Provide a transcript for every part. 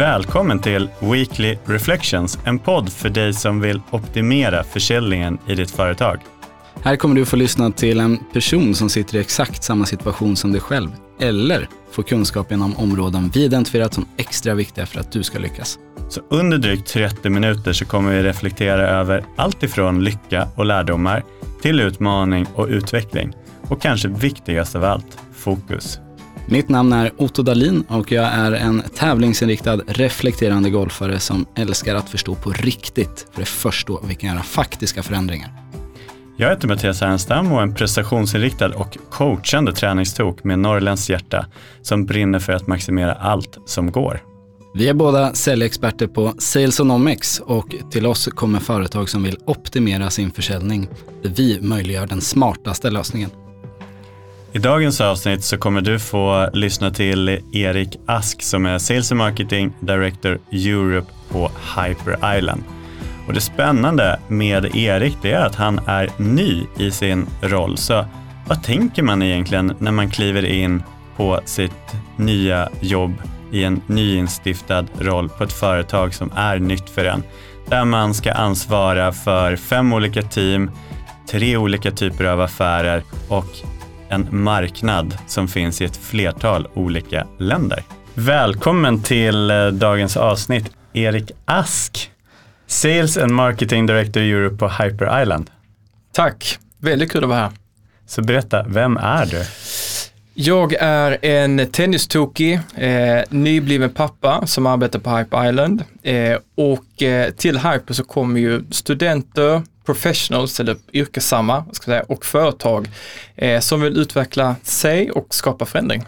Välkommen till Weekly Reflections, en podd för dig som vill optimera försäljningen i ditt företag. Här kommer du få lyssna till en person som sitter i exakt samma situation som dig själv, eller få kunskap inom områden vi identifierat som extra viktiga för att du ska lyckas. Så under drygt 30 minuter så kommer vi reflektera över allt ifrån lycka och lärdomar till utmaning och utveckling. Och kanske viktigast av allt, fokus. Mitt namn är Otto Dalin och jag är en tävlingsinriktad reflekterande golfare som älskar att förstå på riktigt, för det är först då vi kan göra faktiska förändringar. Jag heter Mattias Härenstam och är en prestationsinriktad och coachande träningstok med norrländskt hjärta som brinner för att maximera allt som går. Vi är båda säljexperter på Salesonomics och till oss kommer företag som vill optimera sin försäljning vi möjliggör den smartaste lösningen. I dagens avsnitt så kommer du få lyssna till Erik Ask som är Sales and Marketing Director Europe på Hyper Island. Och det spännande med Erik det är att han är ny i sin roll. Så vad tänker man egentligen när man kliver in på sitt nya jobb i en nyinstiftad roll på ett företag som är nytt för en? Där man ska ansvara för fem olika team, tre olika typer av affärer och en marknad som finns i ett flertal olika länder. Välkommen till eh, dagens avsnitt, Erik Ask, Sales and Marketing Director Europe på Hyper Island. Tack, väldigt kul att vara här. Så berätta, vem är du? Jag är en tennistokig, eh, nybliven pappa som arbetar på Hyper Island eh, och eh, till Hyper så kommer ju studenter, professionals eller yrkessamma ska säga, och företag eh, som vill utveckla sig och skapa förändring.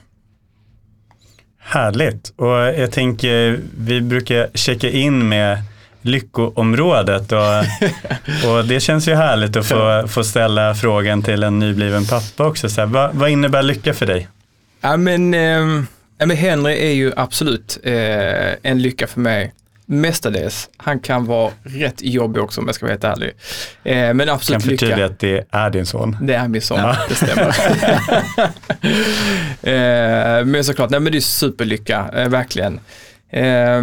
Härligt och jag tänker vi brukar checka in med lyckoområdet och, och det känns ju härligt att få, få ställa frågan till en nybliven pappa också. Så här, vad, vad innebär lycka för dig? Ja men, eh, men Henry är ju absolut eh, en lycka för mig mestadels. Han kan vara rätt jobbig också om jag ska vara helt ärlig. Eh, men absolut kan förtydliga lycka. att det är din son. Det är min son, Ja. det stämmer. eh, men såklart, nej men det är superlycka, eh, verkligen. Eh,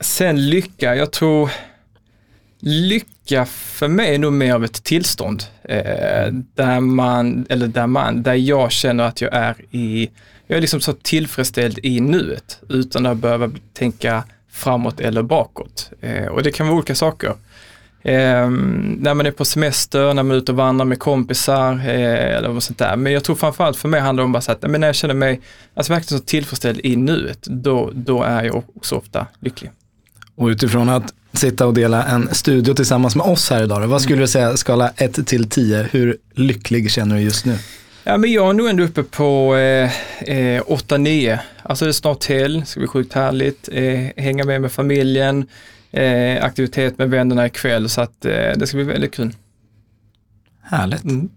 sen lycka, jag tror lycka för mig är nog mer av ett tillstånd. Där man, eller där man, där jag känner att jag är i, jag är liksom så tillfredsställd i nuet utan att behöva tänka framåt eller bakåt. Eh, och det kan vara olika saker. Eh, när man är på semester, när man är ute och vandrar med kompisar eh, eller vad sånt där. Men jag tror framförallt för mig handlar det om bara så att men när jag känner mig alltså verkligen så tillfredsställd i nuet, då, då är jag också ofta lycklig. Och utifrån att sitta och dela en studio tillsammans med oss här idag, vad skulle du säga skala 1 till 10, hur lycklig känner du just nu? Ja, men jag är nog ändå uppe på eh, eh, 8-9. Alltså det är snart helg, det ska bli sjukt härligt. Eh, hänga med med familjen, eh, aktivitet med vännerna ikväll så att eh, det ska bli väldigt kul. Härligt. Mm.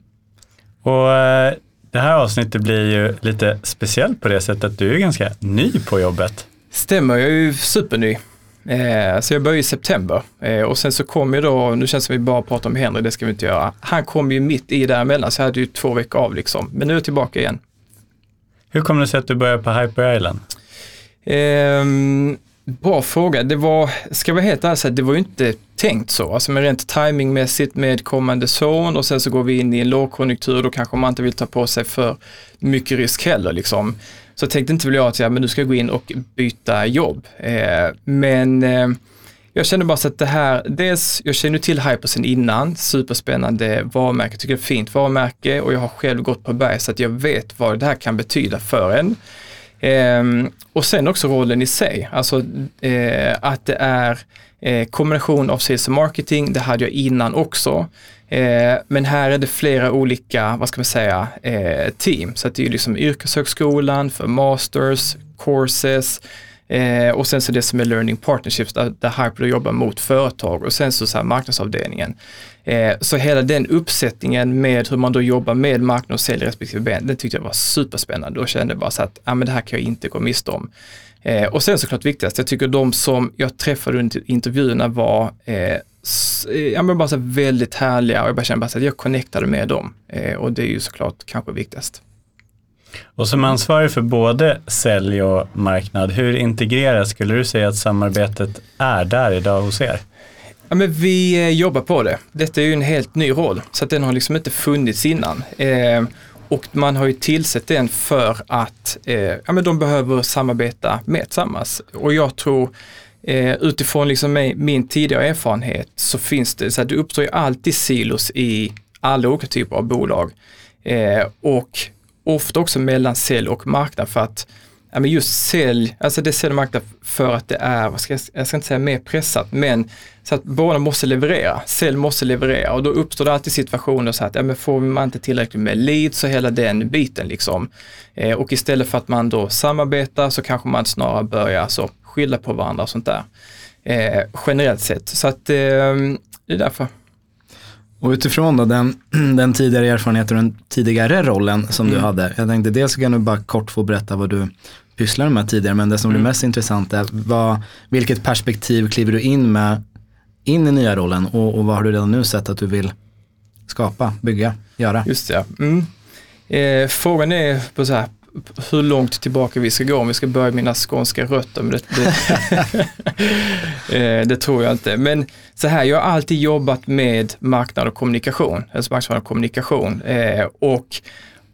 Och eh, det här avsnittet blir ju lite speciellt på det sättet att du är ganska ny på jobbet. Stämmer, jag är ju superny. Eh, så jag började i september eh, och sen så kom ju då, nu känns det som vi bara pratar om Henry, det ska vi inte göra. Han kom ju mitt i däremellan så jag hade ju två veckor av liksom. Men nu är jag tillbaka igen. Hur kom det sig att du började på Hyper Island? Um, bra fråga. Det var, ska jag vara helt ärlig, det var ju inte tänkt så. Alltså med rent timingmässigt med kommande son och sen så går vi in i en lågkonjunktur, då kanske man inte vill ta på sig för mycket risk heller liksom. Så tänkte inte väl jag att ja, men nu ska jag gå in och byta jobb. Eh, men eh, jag känner bara så att det här, dels, jag känner till Hypersen innan, superspännande varumärke, tycker det är ett fint varumärke och jag har själv gått på berg så att jag vet vad det här kan betyda för en. Ehm, och sen också rollen i sig, alltså eh, att det är eh, kombination av sales och marketing, det hade jag innan också. Eh, men här är det flera olika, vad ska man säga, eh, team. Så att det är ju liksom yrkeshögskolan för masters, courses eh, och sen så det som är learning partnerships där, där Hyper jobbar mot företag och sen så, så här marknadsavdelningen. Eh, så hela den uppsättningen med hur man då jobbar med marknad och sälj respektive ben, den tyckte jag var superspännande och kände bara så att ah, men det här kan jag inte gå miste om. Eh, och sen såklart viktigast, jag tycker de som jag träffade under intervjuerna var eh, eh ja, men bara så väldigt härliga och jag bara kände bara så att jag connectade med dem. Eh, och det är ju såklart kanske viktigast. Och som ansvarig för både sälj och marknad, hur integrerat skulle du säga att samarbetet är där idag hos er? Ja, men vi eh, jobbar på det. Detta är ju en helt ny roll, så att den har liksom inte funnits innan. Eh, och man har ju tillsett den för att eh, ja, men de behöver samarbeta med tillsammans. Och jag tror eh, utifrån liksom min tidigare erfarenhet så finns det, så att det uppstår ju alltid silos i alla olika typer av bolag. Eh, och ofta också mellan sälj och marknad för att ja, men just sälj, alltså det är sälj och marknad för att det är, vad ska jag, jag ska inte säga mer pressat, men så att båda måste leverera. Sälj måste leverera och då uppstår det alltid situationer så att ja, men får man inte tillräckligt med leads och hela den biten liksom. Eh, och istället för att man då samarbetar så kanske man snarare börjar alltså, skylla på varandra och sånt där. Eh, generellt sett. Så att eh, det är därför. Och utifrån då den, den tidigare erfarenheten och den tidigare rollen som mm. du hade. Jag tänkte dels kan du bara kort få berätta vad du pysslade med tidigare. Men det som mm. blir mest intressant är vad, vilket perspektiv kliver du in med in i nya rollen och, och vad har du redan nu sett att du vill skapa, bygga, göra? Just det. Mm. Eh, frågan är på så här, hur långt tillbaka vi ska gå, om vi ska börja mina skånska rötter. Men det, det, eh, det, tror jag inte. Men så här, jag har alltid jobbat med marknad och kommunikation, alltså marknad och kommunikation. Eh, och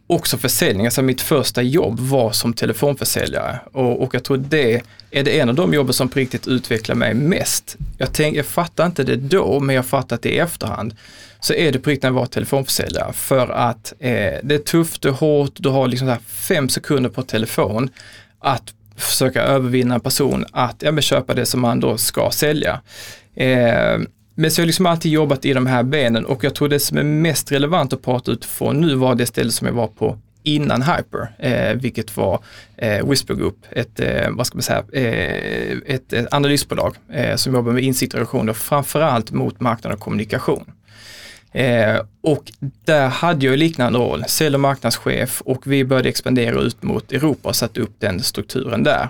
också försäljning. Alltså mitt första jobb var som telefonförsäljare och, och jag tror det är det en av de jobben som på riktigt utvecklar mig mest. Jag, tänk, jag fattar inte det då, men jag fattar det i efterhand. Så är det på riktigt när jag var telefonförsäljare för att eh, det är tufft, det är hårt, du har liksom fem sekunder på telefon att försöka övervinna en person att ja, köpa det som man då ska sälja. Eh, men så har jag liksom alltid jobbat i de här benen och jag tror det som är mest relevant att prata utifrån nu var det ställe som jag var på innan Hyper, eh, vilket var eh, Whisper Group, ett, eh, vad ska man säga, eh, ett, ett analysbolag eh, som jobbar med insikter framförallt mot marknad och kommunikation. Eh, och där hade jag liknande roll, sälj och marknadschef och vi började expandera ut mot Europa och satte upp den strukturen där.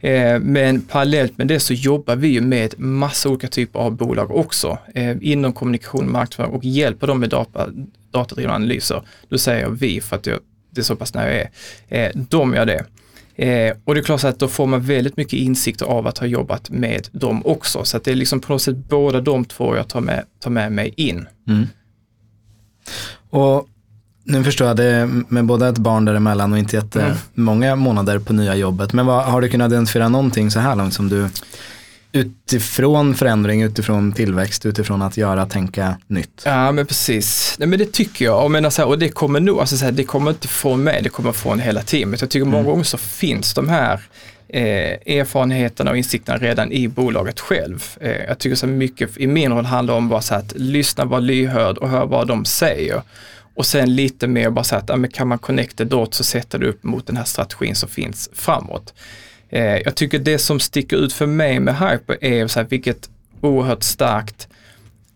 Eh, men parallellt med det så jobbar vi ju med massa olika typer av bolag också eh, inom kommunikation och marknadsföring och hjälper dem med data, datadrivna analyser. Då säger jag vi för att jag, det är så pass nära jag är. Eh, de gör det. Eh, och det är klart att då får man väldigt mycket insikter av att ha jobbat med dem också. Så att det är liksom på något sätt båda de två jag tar med, tar med mig in. Mm. Och nu förstår jag det med både ett barn däremellan och inte jättemånga mm. månader på nya jobbet. Men vad, har du kunnat identifiera någonting så här långt som du utifrån förändring, utifrån tillväxt, utifrån att göra, tänka nytt. Ja men precis, Nej, men det tycker jag och, menar, så här, och det kommer nog, alltså, så här, det kommer inte från mig, det kommer från hela teamet. Jag tycker många mm. gånger så finns de här eh, erfarenheterna och insikterna redan i bolaget själv. Eh, jag tycker så mycket i min roll handlar om bara så att lyssna, vara lyhörd och höra vad de säger. Och sen lite mer bara så att, ja, kan man connecta dot så sätter du upp mot den här strategin som finns framåt. Eh, jag tycker det som sticker ut för mig med Hyper är så här, vilket oerhört starkt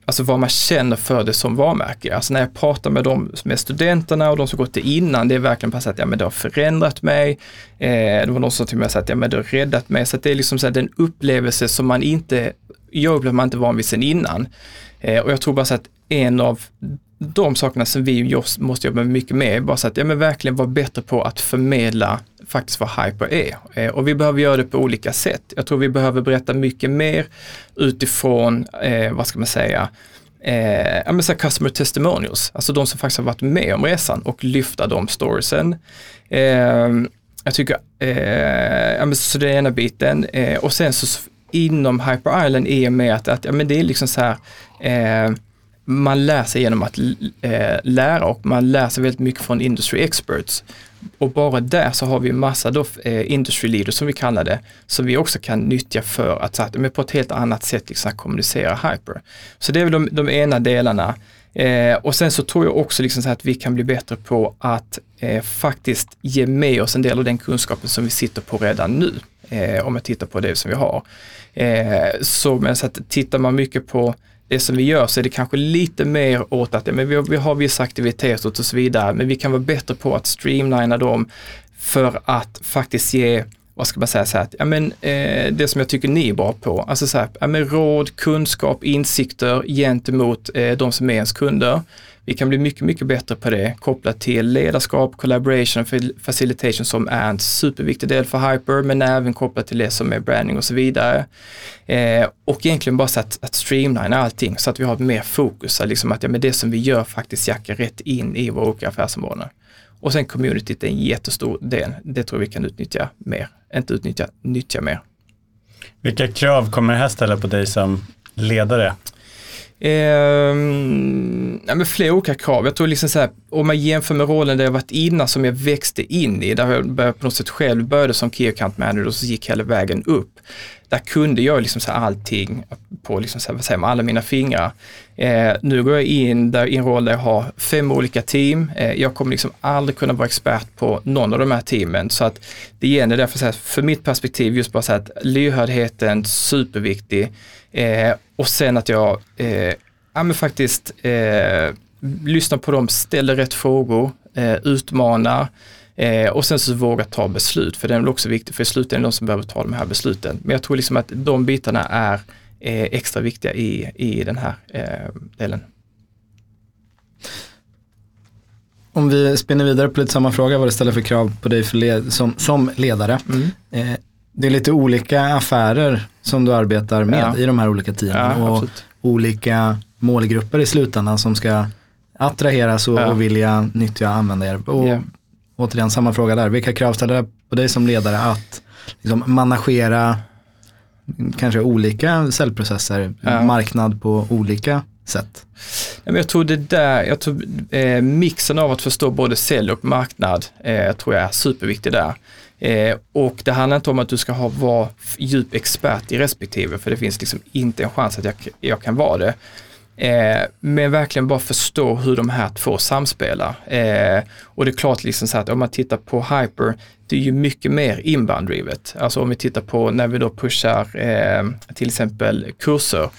alltså vad man känner för det som varumärke. Alltså när jag pratar med de med studenterna och de som gått det innan, det är verkligen på att ja, men det har förändrat mig. Eh, det var någon som till och med sa att ja, men det har räddat mig. Så det är liksom så här, den upplevelse som man inte, jag upplever man inte van vid sen innan. Eh, och jag tror bara så att en av de sakerna som vi måste jobba mycket med är bara så att ja, men verkligen vara bättre på att förmedla faktiskt vad hyper är. Eh, och vi behöver göra det på olika sätt. Jag tror vi behöver berätta mycket mer utifrån, eh, vad ska man säga, eh, ja, men så customer testimonials, alltså de som faktiskt har varit med om resan och lyfta de storiesen. Eh, jag tycker, eh, ja, men så det är ena biten eh, och sen så inom Hyper Island i och med att, att ja, men det är liksom så här eh, man lär sig genom att eh, lära och man lär sig väldigt mycket från industry experts. Och bara där så har vi massa då, eh, industry leaders som vi kallar det, som vi också kan nyttja för att så att, men på ett helt annat sätt liksom, kommunicera hyper. Så det är väl de, de ena delarna. Eh, och sen så tror jag också liksom så att vi kan bli bättre på att eh, faktiskt ge med oss en del av den kunskapen som vi sitter på redan nu. Eh, om jag tittar på det som vi har. Eh, så, men så att tittar man mycket på det som vi gör så är det kanske lite mer åt att men vi, har, vi har vissa aktiviteter och så vidare, men vi kan vara bättre på att streamlina dem för att faktiskt ge vad ska man säga, så här, ja, men, eh, det som jag tycker ni är bra på, alltså så här, ja, men råd, kunskap, insikter gentemot eh, de som är ens kunder. Vi kan bli mycket, mycket bättre på det kopplat till ledarskap, collaboration, facilitation som är en superviktig del för Hyper, men även kopplat till det som är branding och så vidare. Eh, och egentligen bara så att, att streamlina allting så att vi har mer fokus, liksom att ja, men det som vi gör faktiskt jackar rätt in i våra olika affärsområden. Och sen communityt är en jättestor del. Det tror vi kan utnyttja mer. Inte utnyttja, nyttja mer. Vilka krav kommer det här ställa på dig som ledare? Eh, ja, men flera olika krav. Jag tror liksom så här, om man jämför med rollen där jag varit innan som jag växte in i, där jag började på något sätt själv började som key account manager och så gick hela vägen upp. Där kunde jag liksom så allting på liksom så här, vad säger man, alla mina fingrar. Eh, nu går jag in där, i en roll där jag har fem olika team. Eh, jag kommer liksom aldrig kunna vara expert på någon av de här teamen. Så att det gäller därför, så här, för mitt perspektiv, just bara så här att lyhördheten superviktig. Eh, och sen att jag eh, ja, men faktiskt eh, lyssnar på dem, ställer rätt frågor, eh, utmanar eh, och sen så våga ta beslut. För det är väl också viktigt, för i slutändan är det de som behöver ta de här besluten. Men jag tror liksom att de bitarna är eh, extra viktiga i, i den här eh, delen. Om vi spinner vidare på lite samma fråga, vad det ställer för krav på dig för led, som, som ledare. Mm. Eh, det är lite olika affärer som du arbetar med ja. i de här olika teamen. Ja, och olika målgrupper i slutändan som ska attraheras och, ja. och vilja nyttja och använda er. Och yeah. Återigen samma fråga där, vilka krav ställer det på dig som ledare att liksom, managera kanske olika säljprocesser, ja. marknad på olika sätt? Jag tror det där, jag tror eh, mixen av att förstå både sälj och marknad eh, tror jag är superviktig där. Eh, och det handlar inte om att du ska ha, vara djup expert i respektive, för det finns liksom inte en chans att jag, jag kan vara det. Eh, men verkligen bara förstå hur de här två samspelar. Eh, och det är klart liksom så att om man tittar på Hyper, det är ju mycket mer inbound-drivet. Alltså om vi tittar på när vi då pushar eh, till exempel kurser,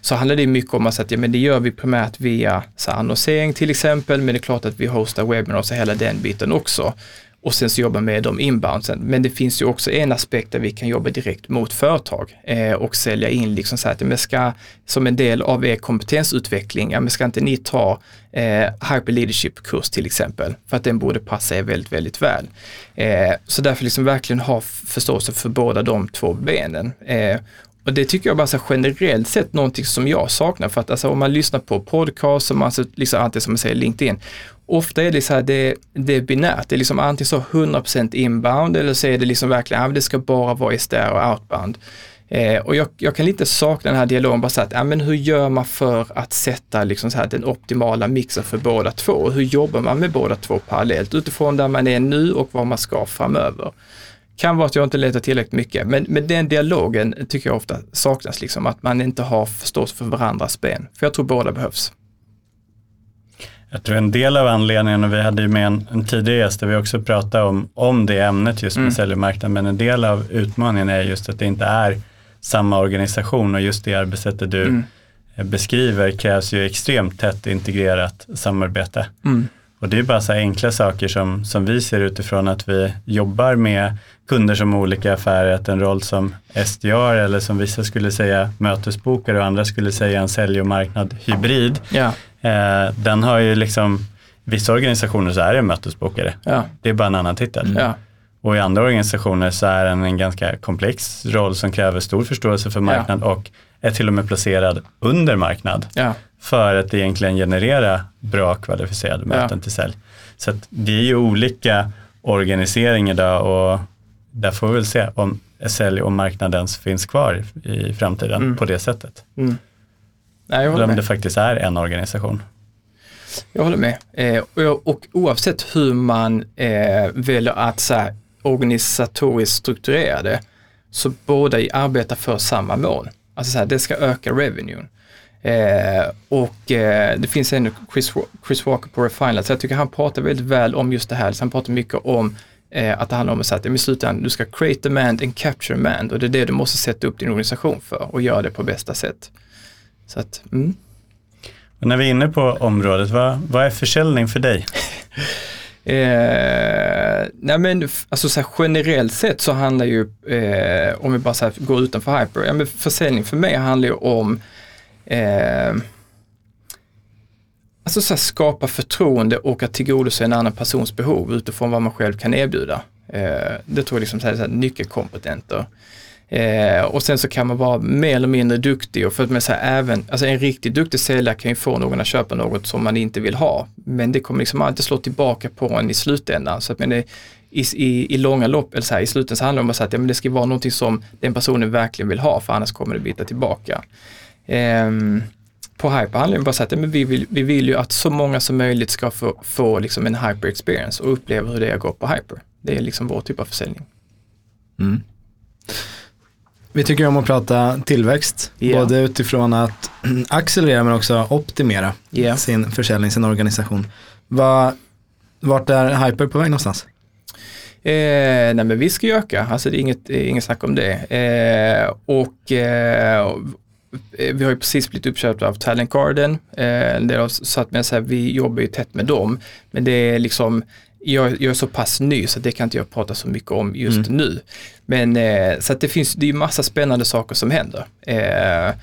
så handlar det mycket om att säga, ja, men det gör vi primärt via så annonsering till exempel, men det är klart att vi hostar webinars och hela den biten också och sen så jobba med de inboundsen. Men det finns ju också en aspekt där vi kan jobba direkt mot företag eh, och sälja in liksom så här att men ska, som en del av er kompetensutveckling, ja, men ska inte ni ta eh, Hyper Leadership-kurs till exempel, för att den borde passa er väldigt, väldigt väl. Eh, så därför liksom verkligen ha förståelse för båda de två benen. Eh, och det tycker jag bara så generellt sett någonting som jag saknar för att alltså, om man lyssnar på podcast, och man alltså, liksom alltid som man säger LinkedIn, ofta är det så här, det, det är binärt. Det är liksom antingen så 100% inbound eller så är det liksom verkligen, ja, det ska bara vara SDR och outbound. Eh, och jag, jag, kan lite sakna den här dialogen, bara så att, ja, men hur gör man för att sätta liksom så här, den optimala mixen för båda två? Hur jobbar man med båda två parallellt utifrån där man är nu och vad man ska framöver? Kan vara att jag inte letar tillräckligt mycket, men, men den dialogen tycker jag ofta saknas, liksom, att man inte har förståelse för varandras ben. För jag tror båda behövs. Jag tror en del av anledningen, och vi hade ju med en, en tidigare gäst där vi också pratade om, om det ämnet just med mm. säljmarknaden, men en del av utmaningen är just att det inte är samma organisation och just det arbetssättet du mm. beskriver krävs ju extremt tätt integrerat samarbete. Mm. Och det är bara så enkla saker som, som vi ser utifrån att vi jobbar med kunder som olika affärer, att en roll som SDR eller som vissa skulle säga mötesbokare och andra skulle säga en sälj och marknad hybrid. Ja. Eh, den har ju liksom, vissa organisationer så är det mötesbokare. Ja. Det är bara en annan titel. Ja. Och i andra organisationer så är den en ganska komplex roll som kräver stor förståelse för marknad och är till och med placerad under marknad. För att egentligen generera bra kvalificerade möten till sälj. Så att det är ju olika organisering idag och där får vi väl se om sälj och marknaden finns kvar i framtiden mm. på det sättet. Mm. Nej, jag Eller om med. det faktiskt är en organisation. Jag håller med. Eh, och, och, oavsett hur man eh, väljer att så här, organisatoriskt strukturera det, så båda arbetar för samma mål. Alltså så här, det ska öka revenuen. Eh, och eh, det finns en Chris, Chris Walker på Refinelab, så jag tycker han pratar väldigt väl om just det här. Så han pratar mycket om eh, att det handlar om att att i slutändan, du ska create demand and capture demand och det är det du måste sätta upp din organisation för och göra det på bästa sätt. Så att, mm. Och när vi är inne på området, vad, vad är försäljning för dig? Eh, nej men alltså så generellt sett så handlar ju, eh, om vi bara så går utanför hyper, ja men försäljning för mig handlar ju om eh, alltså så här, skapa förtroende och att tillgodose en annan persons behov utifrån vad man själv kan erbjuda. Eh, det tror jag liksom så här, så här, nyckelkompetenter. Eh, och sen så kan man vara mer eller mindre duktig och för att man säger även, alltså en riktigt duktig säljare kan ju få någon att köpa något som man inte vill ha. Men det kommer liksom alltid slå tillbaka på en i slutändan. Så att men det, i, i, i långa lopp, eller så här, i slutändan så handlar det om att säga att ja, men det ska vara någonting som den personen verkligen vill ha för annars kommer det bita tillbaka. Eh, på Hyper handlar det bara om att vi, vill, vi vill ju att så många som möjligt ska få, få liksom en Hyper experience och uppleva hur det är att gå på Hyper. Det är liksom vår typ av försäljning. Mm. Vi tycker om att prata tillväxt, Yeah. både utifrån att accelerera men också optimera Yeah. sin försäljning, sin organisation. Vad, vart är Hyper på väg någonstans? Eh, nej men vi ska ju öka, alltså det är inget, inget snack om det. Eh, och eh, vi har ju precis blivit uppköpta av Talent Garden. Eh, det har satt med så här, vi jobbar ju tätt med dem. Men det är liksom, jag, jag är så pass ny så det kan inte jag prata så mycket om just nu. Men eh, så att det finns, det är ju massa spännande saker som händer. Eh,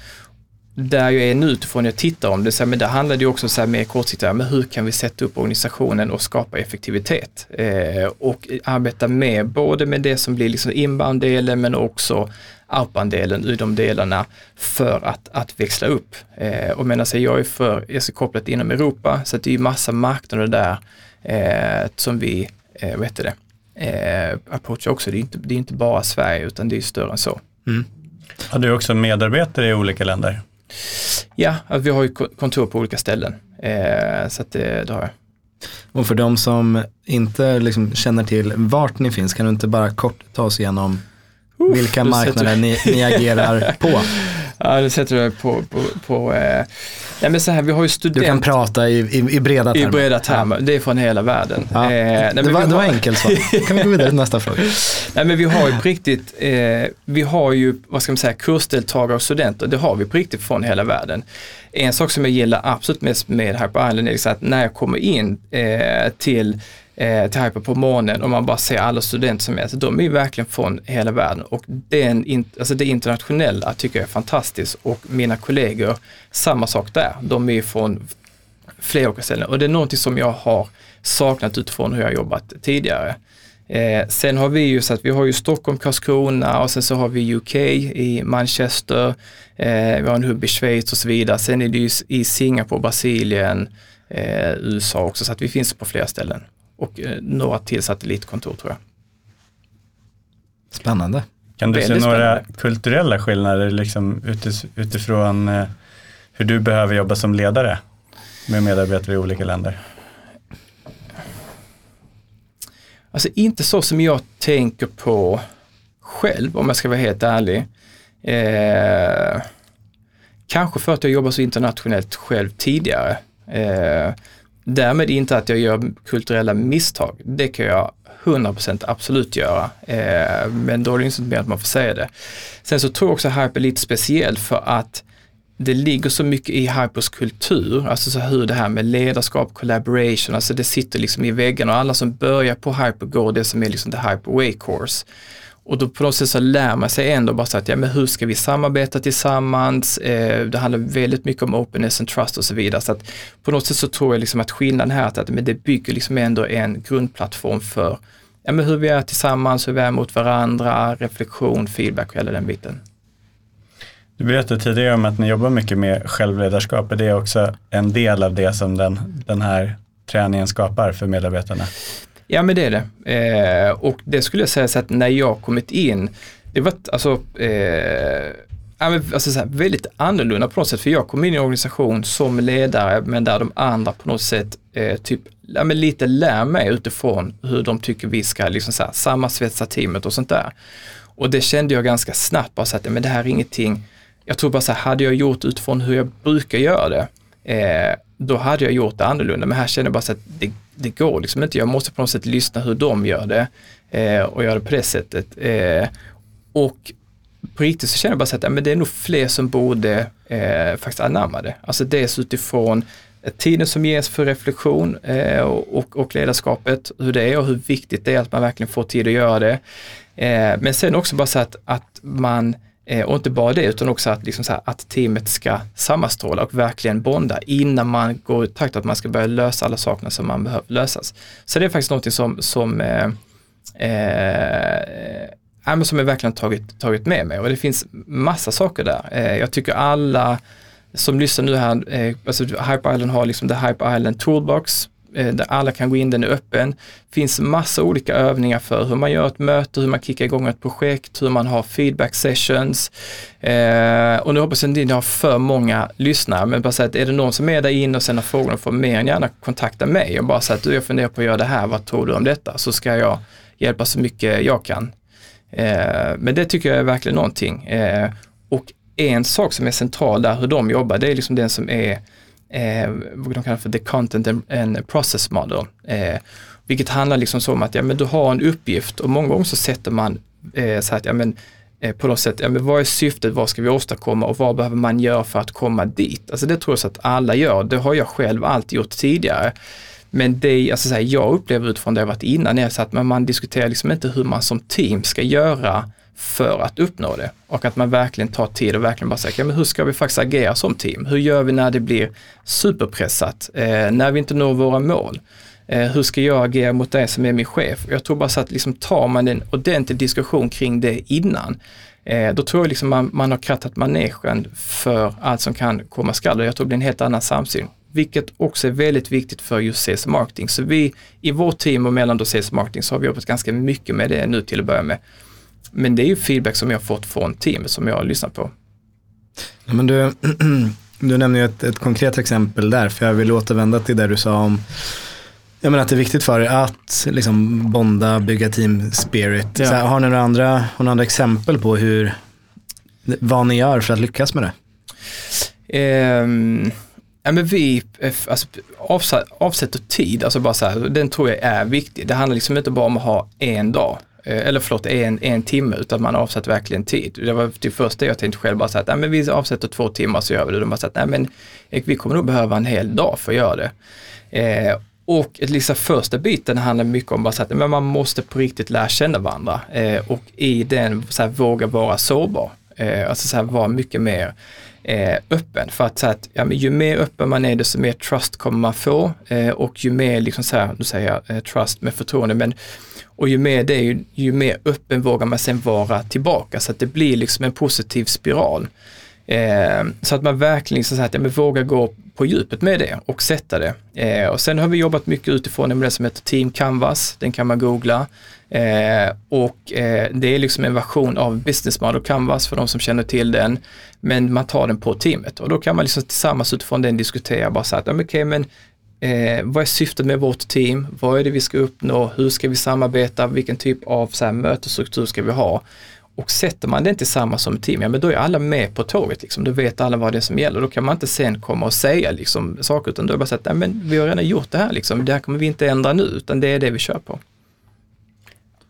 där jag är nu utifrån jag tittar om det, så här, men där handlar det ju också så här mer kortsiktigt, men hur kan vi sätta upp organisationen och skapa effektivitet? Eh, och arbeta med både med det som blir liksom inbound-delen men också outbound-delen i de delarna för att, att växla upp. Eh, och sig, jag är för, jag är kopplat inom Europa så att det är ju massa marknader där eh, som vi, eh, vad heter det, eh, approachar också. Det är inte, det är inte bara Sverige utan det är större än så. Har du också medarbetare i olika länder? Ja, vi har ju ko- kontor på olika ställen. Eh, så att det, det har jag. Och för de som inte liksom känner till vart ni finns, kan du inte bara kort ta oss igenom vilka du marknader ni, ni agerar på? Ja, det sätter du på, på, på eh, nej men så här, vi har ju Du student kan prata i, i, i breda termer. i breda termer, det är från hela världen. Ja. Eh, det, var, vi det var har- enkelt så. Kan vi gå vidare till nästa fråga? Nej men vi har ju på riktigt, eh, vi har ju, vad ska man säga, kursdeltagare och studenter, det har vi på riktigt från hela världen. En sak som jag gillar absolut mest med Hyper Island är att när jag kommer in eh, till eh, till Hyper på morgonen och man bara ser alla studenter som är, så de är ju verkligen från hela världen och den, alltså det internationella tycker jag är fantastiskt och mina kollegor, samma sak där, de är ju från flera olika ställen och det är någonting som jag har saknat utifrån hur jag jobbat tidigare. Eh, sen har vi ju så att vi har ju Stockholm, Karlskrona och sen så har vi UK i Manchester, eh, vi har en hubb i Schweiz och så vidare. Sen är det ju i Singapore, Brasilien, eh, USA också så att vi finns på flera ställen. Och eh, några till satellitkontor tror jag. Spännande. Kan du se några spännande. kulturella skillnader liksom utifrån eh, hur du behöver jobba som ledare med medarbetare i olika länder? Alltså inte så som jag tänker på själv om jag ska vara helt ärlig. Eh, kanske för att jag jobbar så internationellt själv tidigare. Eh, därmed inte att jag gör kulturella misstag. Det kan jag 100% absolut göra. Eh, men då är det inte mer att man får säga det. Sen så tror jag också att Hype är lite speciell för att det ligger så mycket i Hypers kultur, alltså så hur det här med ledarskap, collaboration, alltså det sitter liksom i väggarna och alla som börjar på Hyper går det som är liksom the Hyper Way Course. Och då på något sätt så lär man sig ändå bara så att, ja men hur ska vi samarbeta tillsammans? Eh, det handlar väldigt mycket om openness and trust och så vidare. Så att på något sätt så tror jag liksom att skillnaden här är att men det bygger liksom ändå en grundplattform för ja, men hur vi är tillsammans, hur vi är mot varandra, reflektion, feedback och hela den biten. Du berättade tidigare om att ni jobbar mycket med självledarskap. Är det också en del av det som den, den här träningen skapar för medarbetarna? Ja men det är det. Eh, och det skulle jag säga så att när jag kommit in, det var alltså, eh, alltså så här, väldigt annorlunda på något sätt. För jag kom in i en organisation som ledare men där de andra på något sätt eh, typ, ja, men lite lär mig utifrån hur de tycker vi ska liksom så här, sammansvetsa teamet och sånt där. Och det kände jag ganska snabbt bara så att men det här är ingenting, jag tror bara så här, hade jag gjort utifrån hur jag brukar göra det, eh, då hade jag gjort det annorlunda. Men här känner jag bara så att det, det går liksom inte. Jag måste på något sätt lyssna hur de gör det eh, och göra det på det sättet. Eh, och på riktigt så känner jag bara så att ja, men det är nog fler som borde eh, faktiskt anamma det. Alltså dels utifrån tiden som ges för reflektion eh, och, och ledarskapet, hur det är och hur viktigt det är att man verkligen får tid att göra det. Eh, men sen också bara så att, att man Eh, och inte bara det utan också att, liksom så här, att teamet ska sammanstråla och verkligen bonda innan man går i takt att man ska börja lösa alla sakerna som man behöver lösas. Så det är faktiskt något som, som eh, eh, som jag verkligen tagit, tagit med mig och det finns massa saker där. Eh, jag tycker alla som lyssnar nu här, eh, alltså Hype Island har liksom The Hype Island Toolbox Eh, där alla kan gå in, den är öppen. finns massa olika övningar för hur man gör ett möte, hur man kickar igång ett projekt, hur man har feedback sessions. Eh, och nu hoppas jag inte ni har för många lyssnare, men bara säga att är det någon som är där inne och sen har frågor får mer än gärna kontakta mig och bara säga att du, jag funderar på att göra det här, vad tror du om detta? Så ska jag hjälpa så mycket jag kan. Eh, men det tycker jag är verkligen någonting. Eh, och en sak som är central där, hur de jobbar, det är liksom den som är eh, vad de kallar för the content and process model. Eh, vilket handlar liksom så om att ja, men du har en uppgift och många gånger så sätter man eh, så att ja, men, eh, på något sätt, ja, men vad är syftet, vad ska vi åstadkomma och vad behöver man göra för att komma dit? Alltså det tror jag så att alla gör, det har jag själv alltid gjort tidigare. Men det alltså så här, jag upplever utifrån det jag varit innan är så att man diskuterar liksom inte hur man som team ska göra för att uppnå det. Och att man verkligen tar tid och verkligen bara säger, ja men hur ska vi faktiskt agera som team? Hur gör vi när det blir superpressat? Eh, när vi inte når våra mål? Eh, hur ska jag agera mot dig som är min chef? Jag tror bara så att liksom tar man en ordentlig diskussion kring det innan, eh, då tror jag liksom man, man har krattat manegen för allt som kan komma skall och jag tror det blir en helt annan samsyn. Vilket också är väldigt viktigt för just CS marketing. Så vi i vårt team och mellan då CS marketing så har vi jobbat ganska mycket med det nu till att börja med. Men det är ju feedback som jag fått från teamet som jag har lyssnat på. Ja, men du, du nämner ju ett, ett konkret exempel där, för jag vill återvända till det du sa om jag menar att det är viktigt för er att liksom bonda, bygga team spirit. Ja. Här, har ni några andra, har några andra exempel på hur, vad ni gör för att lyckas med det? Um, ja, men vi alltså, avsätter tid, alltså bara så här, den tror jag är viktig. Det handlar liksom inte bara om att ha en dag. Eh, eller förlåt, en, en timme, utan man avsatt verkligen tid. Det var det första jag tänkte själv, bara så att nej, men vi avsätter två timmar så gör vi det. De bara att nej men vi kommer nog behöva en hel dag för att göra det. Eh, och liksom första biten handlar mycket om bara så att men man måste på riktigt lära känna varandra eh, och i den så här, våga vara sårbar. Eh, alltså så här, vara mycket mer eh, öppen. För att, så att ja, men ju mer öppen man är desto mer trust kommer man få eh, och ju mer, liksom så här, nu säger jag eh, trust med förtroende, men och ju mer det är, ju, ju mer öppen vågar man sen vara tillbaka så att det blir liksom en positiv spiral. Eh, så att man verkligen så att, ja, men vågar gå på djupet med det och sätta det. Eh, och sen har vi jobbat mycket utifrån det som heter Team Canvas, den kan man googla. Eh, och eh, det är liksom en version av Business Model Canvas för de som känner till den. Men man tar den på teamet och då kan man liksom tillsammans utifrån den diskutera bara så att, ja, men, okay, men Eh, vad är syftet med vårt team? Vad är det vi ska uppnå? Hur ska vi samarbeta? Vilken typ av så här, mötesstruktur ska vi ha? Och sätter man det tillsammans som team, ja men då är alla med på tåget. Liksom. Då vet alla vad det är som gäller. Då kan man inte sen komma och säga liksom, saker utan då är det bara att, men vi har redan gjort det här liksom. Det här kommer vi inte ändra nu utan det är det vi kör på.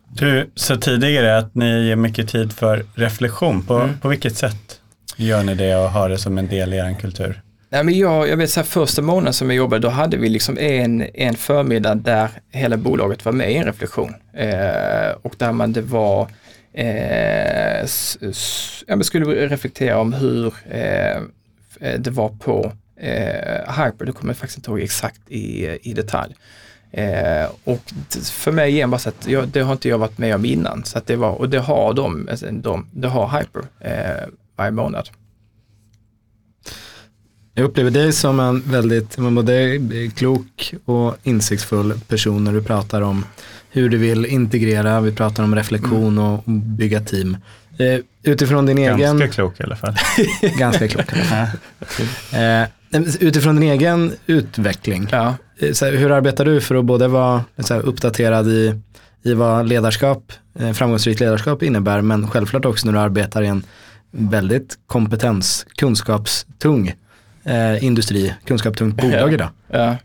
Du sa tidigare att ni ger mycket tid för reflektion. På, mm. på vilket sätt gör ni det och har det som en del i er kultur? Nej, men jag, jag vet så här, första månaden som jag jobbade, då hade vi liksom en, en förmiddag där hela bolaget var med i en reflektion. Eh, och där man det var, eh, jag skulle reflektera om hur eh, eh, det var på eh, Hyper, det kommer jag faktiskt inte ihåg exakt i, i detalj. Eh, och för mig igen bara så att jag, det har inte jag varit med om innan. Så att det var, och det har de, alltså de det har Hyper eh, varje månad. Jag upplever dig som en väldigt både klok och insiktsfull person när du pratar om hur du vill integrera, vi pratar om reflektion mm. och bygga team. Eh, utifrån din ganska egen... Ganska klok i alla fall. ganska klok eh, utifrån din egen utveckling, ja. Eh, så här, hur arbetar du för att både vara här, uppdaterad i, i vad ledarskap, eh, framgångsrikt ledarskap innebär, men självklart också när du arbetar i en väldigt kompetens, kunskapstung eh, industri, kunskapstungt bolag idag? Ja.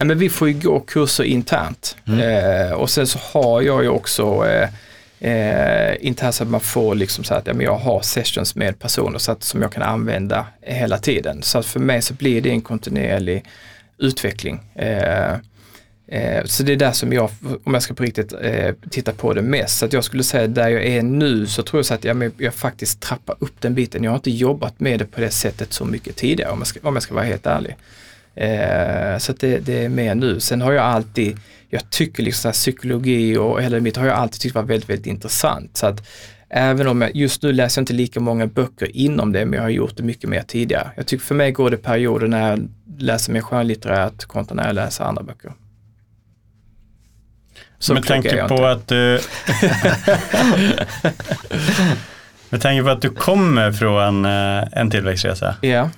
Eh, men vi får ju gå kurser internt mm. eh, och sen så har jag ju också eh, eh, internt så att man får liksom så att ja, men jag har sessions med personer så att, som jag kan använda hela tiden. Så att för mig så blir det en kontinuerlig utveckling. Eh, Eh, så det är där som jag, om jag ska på riktigt eh, titta på det mest, så att jag skulle säga där jag är nu så tror jag så att jag, jag faktiskt trappar upp den biten. Jag har inte jobbat med det på det sättet så mycket tidigare om jag ska, om jag ska vara helt ärlig. Eh, så det, det, är mer nu. Sen har jag alltid, jag tycker liksom så psykologi och hela mitt har jag alltid tyckt var väldigt, väldigt intressant. Så att även om jag, just nu läser jag inte lika många böcker inom det, men jag har gjort det mycket mer tidigare. Jag tycker för mig går det perioder när jag läser mer skönlitterärt kontra när jag läser andra böcker. Så med tanke på att du... med tanke på att du kommer från eh, en tillväxtresa. Ja.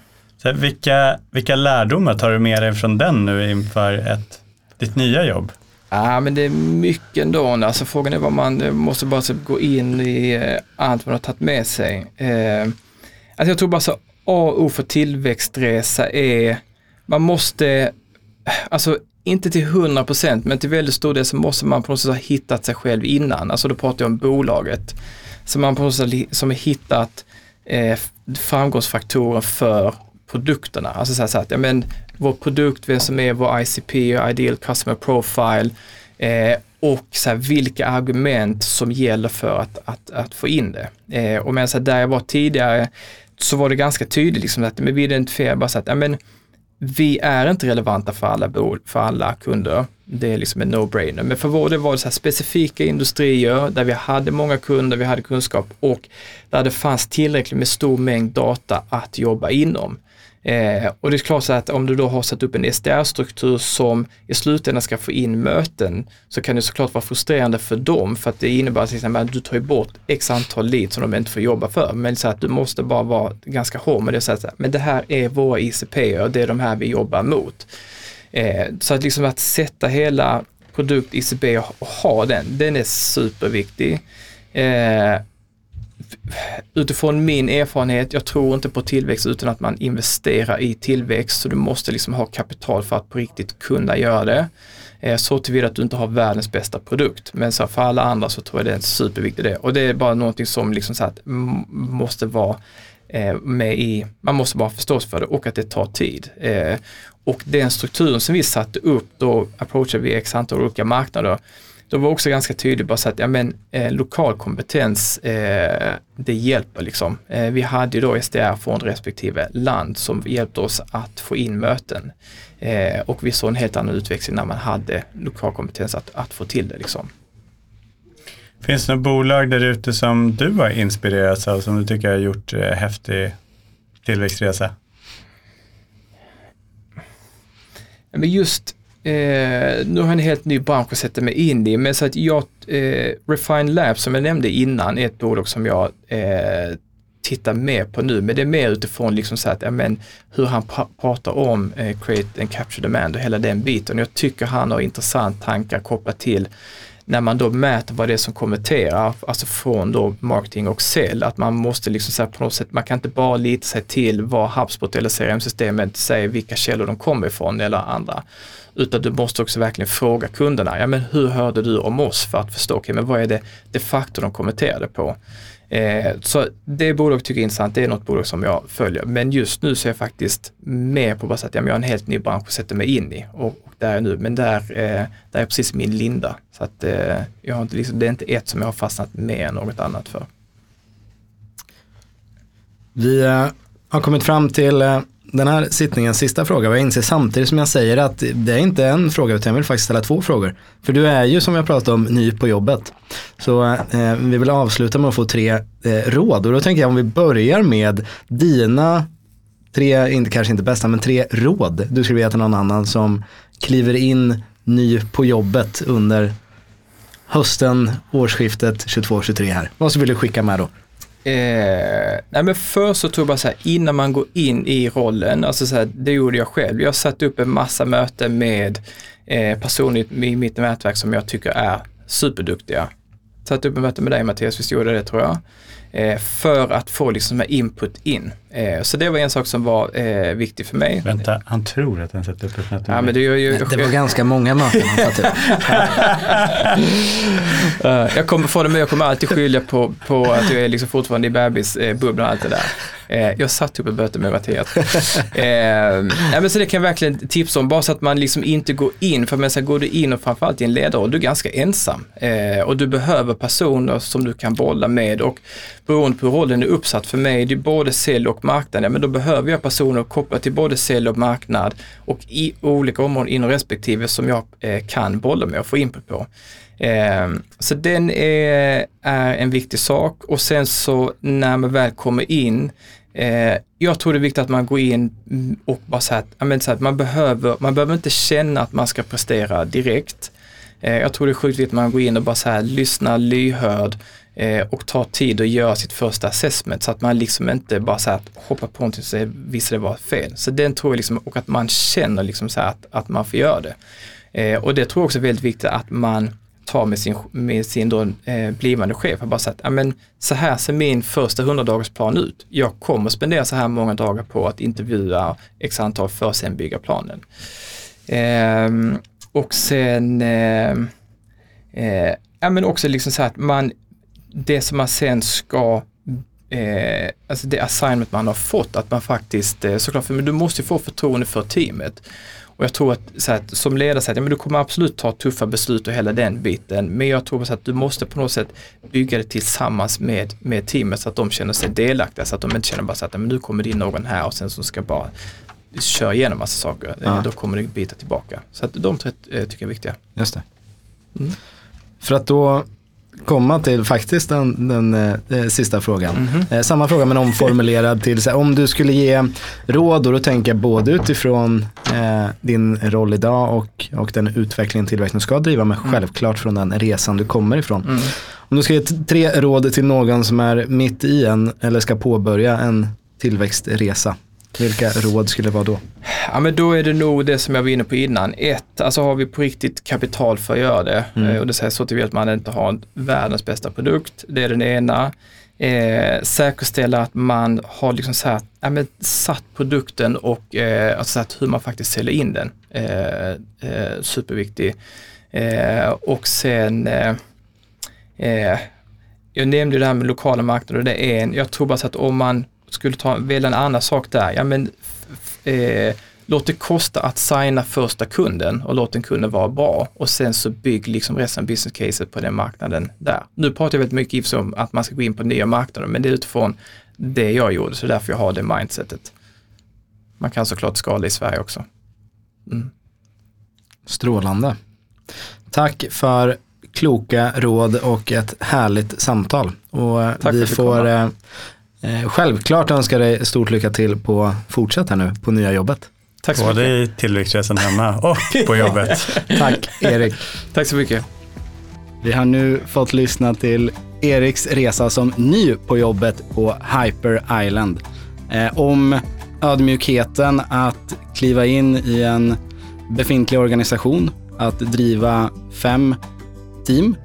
Så vilka, vilka lärdomar tar du med dig från den nu inför ett, ditt nya jobb? Ja, men det är mycket ändå. Alltså frågan är vad man måste bara gå in i eh, allt man har tagit med sig. Eh, alltså jag tror bara så A och O för tillväxtresa är, man måste, alltså inte till 100 procent, men till väldigt stor del så måste man på något sätt ha hittat sig själv innan. Alltså då pratar jag om bolaget. Så man på något sätt som har hittat eh, framgångsfaktorer för produkterna. Alltså så, här, så att, ja, men vår produkt, vem som är vår ICP, Ideal Customer Profile eh, och så här, vilka argument som gäller för att, att, att få in det. Eh, och men så här, där jag var tidigare så var det ganska tydligt liksom att men vi identifierar bara så att ja, men, vi är inte relevanta för alla, för alla kunder. Det är liksom en no-brainer. Men för vår del var det så specifika industrier där vi hade många kunder, vi hade kunskap och där det fanns tillräckligt med stor mängd data att jobba inom. Eh, och det är klart så att om du då har satt upp en SDR-struktur som i slutändan ska få in möten så kan det såklart vara frustrerande för dem för att det innebär till exempel att du tar bort x antal lead som de inte får jobba för. Men så att du måste bara vara ganska hård med det och säga att men det här är våra ICP och det är de här vi jobbar mot. Eh, så att liksom att sätta hela produkt ICP och ha den, den är superviktig. Eh, utifrån min erfarenhet, jag tror inte på tillväxt utan att man investerar i tillväxt. Så du måste liksom ha kapital för att på riktigt kunna göra det. Eh, så tillvida att du inte har världens bästa produkt. Men så för alla andra så tror jag det är en superviktig del. Och det är bara någonting som liksom så att måste vara eh, med i, man måste bara förstå sig för det och att det tar tid. Eh, och den strukturen som vi satte upp, då approachade vi x antal olika marknader då var också ganska tydligt bara så att ja, men, eh, lokal kompetens, eh, det hjälper liksom. Eh, vi hade ju då SDR från respektive land som hjälpte oss att få in möten. Eh, och vi såg en helt annan utveckling när man hade lokal kompetens att, att få till det liksom. Finns det några bolag där ute som du har inspirerats av som du tycker har gjort eh, häftig tillväxtresa? Men just Eh, nu har jag en helt ny bransch att sätta mig in i, men så att jag, eh, Refine Labs som jag nämnde innan är ett bolag som jag eh, tittar mer på nu, men det är mer utifrån liksom så att, ja, men, hur han pratar om eh, create and capture demand och hela den biten. Jag tycker han har intressant tankar kopplat till när man då mäter vad det är som konverterar, alltså från då marketing och sälj, att man måste liksom säga på något sätt, man kan inte bara lita sig till vad HubSpot eller CRM-systemet säger vilka källor de kommer ifrån eller andra. Utan du måste också verkligen fråga kunderna, ja men hur hörde du om oss för att förstå, okay, men vad är det de facto de kommenterade på? Eh, så det bolaget tycker jag är intressant, det är något bolag som jag följer. Men just nu så är jag faktiskt mer på bara att ja, jag har en helt ny bransch att sätta mig in i. Och, och där är jag nu, men där, eh, där är precis min linda. Så att eh, jag har inte, liksom, det är inte ett som jag har fastnat mer än något annat för. Vi eh, har kommit fram till eh, den här sittningens sista fråga och jag inser samtidigt som jag säger att det är inte en fråga utan jag vill faktiskt ställa två frågor. För du är ju som jag pratade om ny på jobbet. Så eh, vi vill avsluta med att få tre eh, råd och då tänker jag om vi börjar med dina tre, inte, kanske inte bästa, men tre råd du skulle vilja till någon annan som kliver in ny på jobbet under hösten, årsskiftet 22-23 här. Vad vill du skicka med då? Eh, nej men först så tror jag bara så här, innan man går in i rollen, alltså så här, det gjorde jag själv. Jag satte upp en massa möten med eh, personer i mitt nätverk som jag tycker är superduktiga. Satte upp en möte med dig Mattias, visst gjorde det tror jag. eh, för att få liksom input in. Eh, så det var en sak som var eh, viktig för mig. Vänta, han tror att han sätter upp ett möte Ja, men det, gör ju, Det var ganska många möten han satt upp. Jag kommer få det med, jag kommer alltid skylla på, på att jag är liksom fortfarande i bebisbubblan och allt det där. Eh, jag satt upp ett möte med Mattias. Eh, nej, men så det kan jag verkligen tipsa om, bara så att man liksom inte går in, för men så går du in och framförallt i en ledarroll, du är ganska ensam. Eh, och du behöver personer som du kan bolla med och beroende på hur rollen är uppsatt för mig, det är både sälj och marknad, ja, men då behöver jag personer kopplat till både sälj och marknad och i olika områden inom respektive som jag eh, kan bolla med och få input på. Eh, så den är, är, en viktig sak och sen så när man väl kommer in, eh, jag tror det är viktigt att man går in och bara säger att, så att man, behöver, man behöver inte känna att man ska prestera direkt. Eh, jag tror det är sjukt viktigt att man går in och bara så här, lyssnar lyhörd eh, och tar tid att göra sitt första assessment så att man liksom inte bara så här hoppar på någonting och visar det vara fel. Så den tror jag liksom, och att man känner liksom så här att, att man får göra det. Eh, och det tror jag också är väldigt viktigt att man tar med sin, med sin då, eh, blivande chef och bara sagt, men så här ser min första 100 plan ut. Jag kommer spendera så här många dagar på att intervjua x antal för att sen bygga planen. Eh, och sen, eh, eh, ja men också liksom så här att man, det som man sen ska Eh, alltså det assignment man har fått, att man faktiskt, eh, såklart, för, men du måste få förtroende för teamet. Och jag tror att, så att som ledare, så att, ja, men du kommer absolut ta tuffa beslut och hela den biten. Men jag tror så att du måste på något sätt bygga det tillsammans med, med teamet så att de känner sig delaktiga. Så att de inte känner bara så att men nu kommer det in någon här och sen så ska bara köra igenom massa saker. Ja. Då kommer det bita tillbaka. Så att de tre eh, tycker jag är viktiga. Just det. Mm. För att då komma till faktiskt den, den eh, sista frågan. Mm -hmm. eh, samma fråga men omformulerad till, så här, om du skulle ge råd och då tänker jag både utifrån eh, din roll idag och, och den utvecklingen tillväxten du ska driva men mm. självklart från den resan du kommer ifrån. Mm. Om du ska ge tre råd till någon som är mitt i en eller ska påbörja en tillväxtresa, vilka råd skulle det vara då? Ja men då är det nog det som jag var inne på innan. Ett, alltså har vi på riktigt kapital för att göra det. Mm. Eh, och det säger så till att man inte har världens bästa produkt. Det är den ena. Eh, säkerställa att man har liksom så här, ja, men satt produkten och eh, alltså satt hur man faktiskt säljer in den. Eh, eh, superviktig. Eh, och sen jag nämnde det här med lokala marknader, det är en, jag tror bara så att om man skulle ta, välja en annan sak där, ja men eh, låt det kosta att signa första kunden och låt den kunden vara bra och sen så bygg liksom resten av business caset på den marknaden där. Nu pratar jag väldigt mycket om att man ska gå in på nya marknader men det är utifrån det jag gjorde så därför jag har det mindsetet. Man kan såklart skala i Sverige också. Mm. Strålande. Tack för kloka råd och ett härligt samtal. Och Tack vi får eh, Eh, självklart önskar dig stort lycka till på fortsätt här nu på nya jobbet. Tack så Både mycket. i tillväxtresan hemma och på jobbet. Tack Erik. Tack så mycket. Vi har nu fått lyssna till Eriks resa som ny på jobbet på Hyper Island. Eh, om ödmjukheten att kliva in i en befintlig organisation, att driva fem team,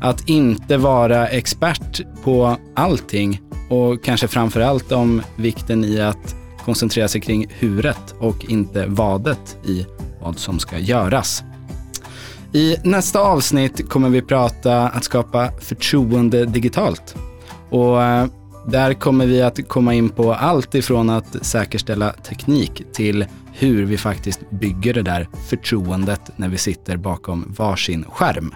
att inte vara expert på allting och kanske framför allt om vikten i att koncentrera sig kring huret och inte vadet i vad som ska göras. I nästa avsnitt kommer vi prata att skapa förtroende digitalt. Och eh, där kommer vi att komma in på allt ifrån att säkerställa teknik till hur vi faktiskt bygger det där förtroendet när vi sitter bakom varsin skärm.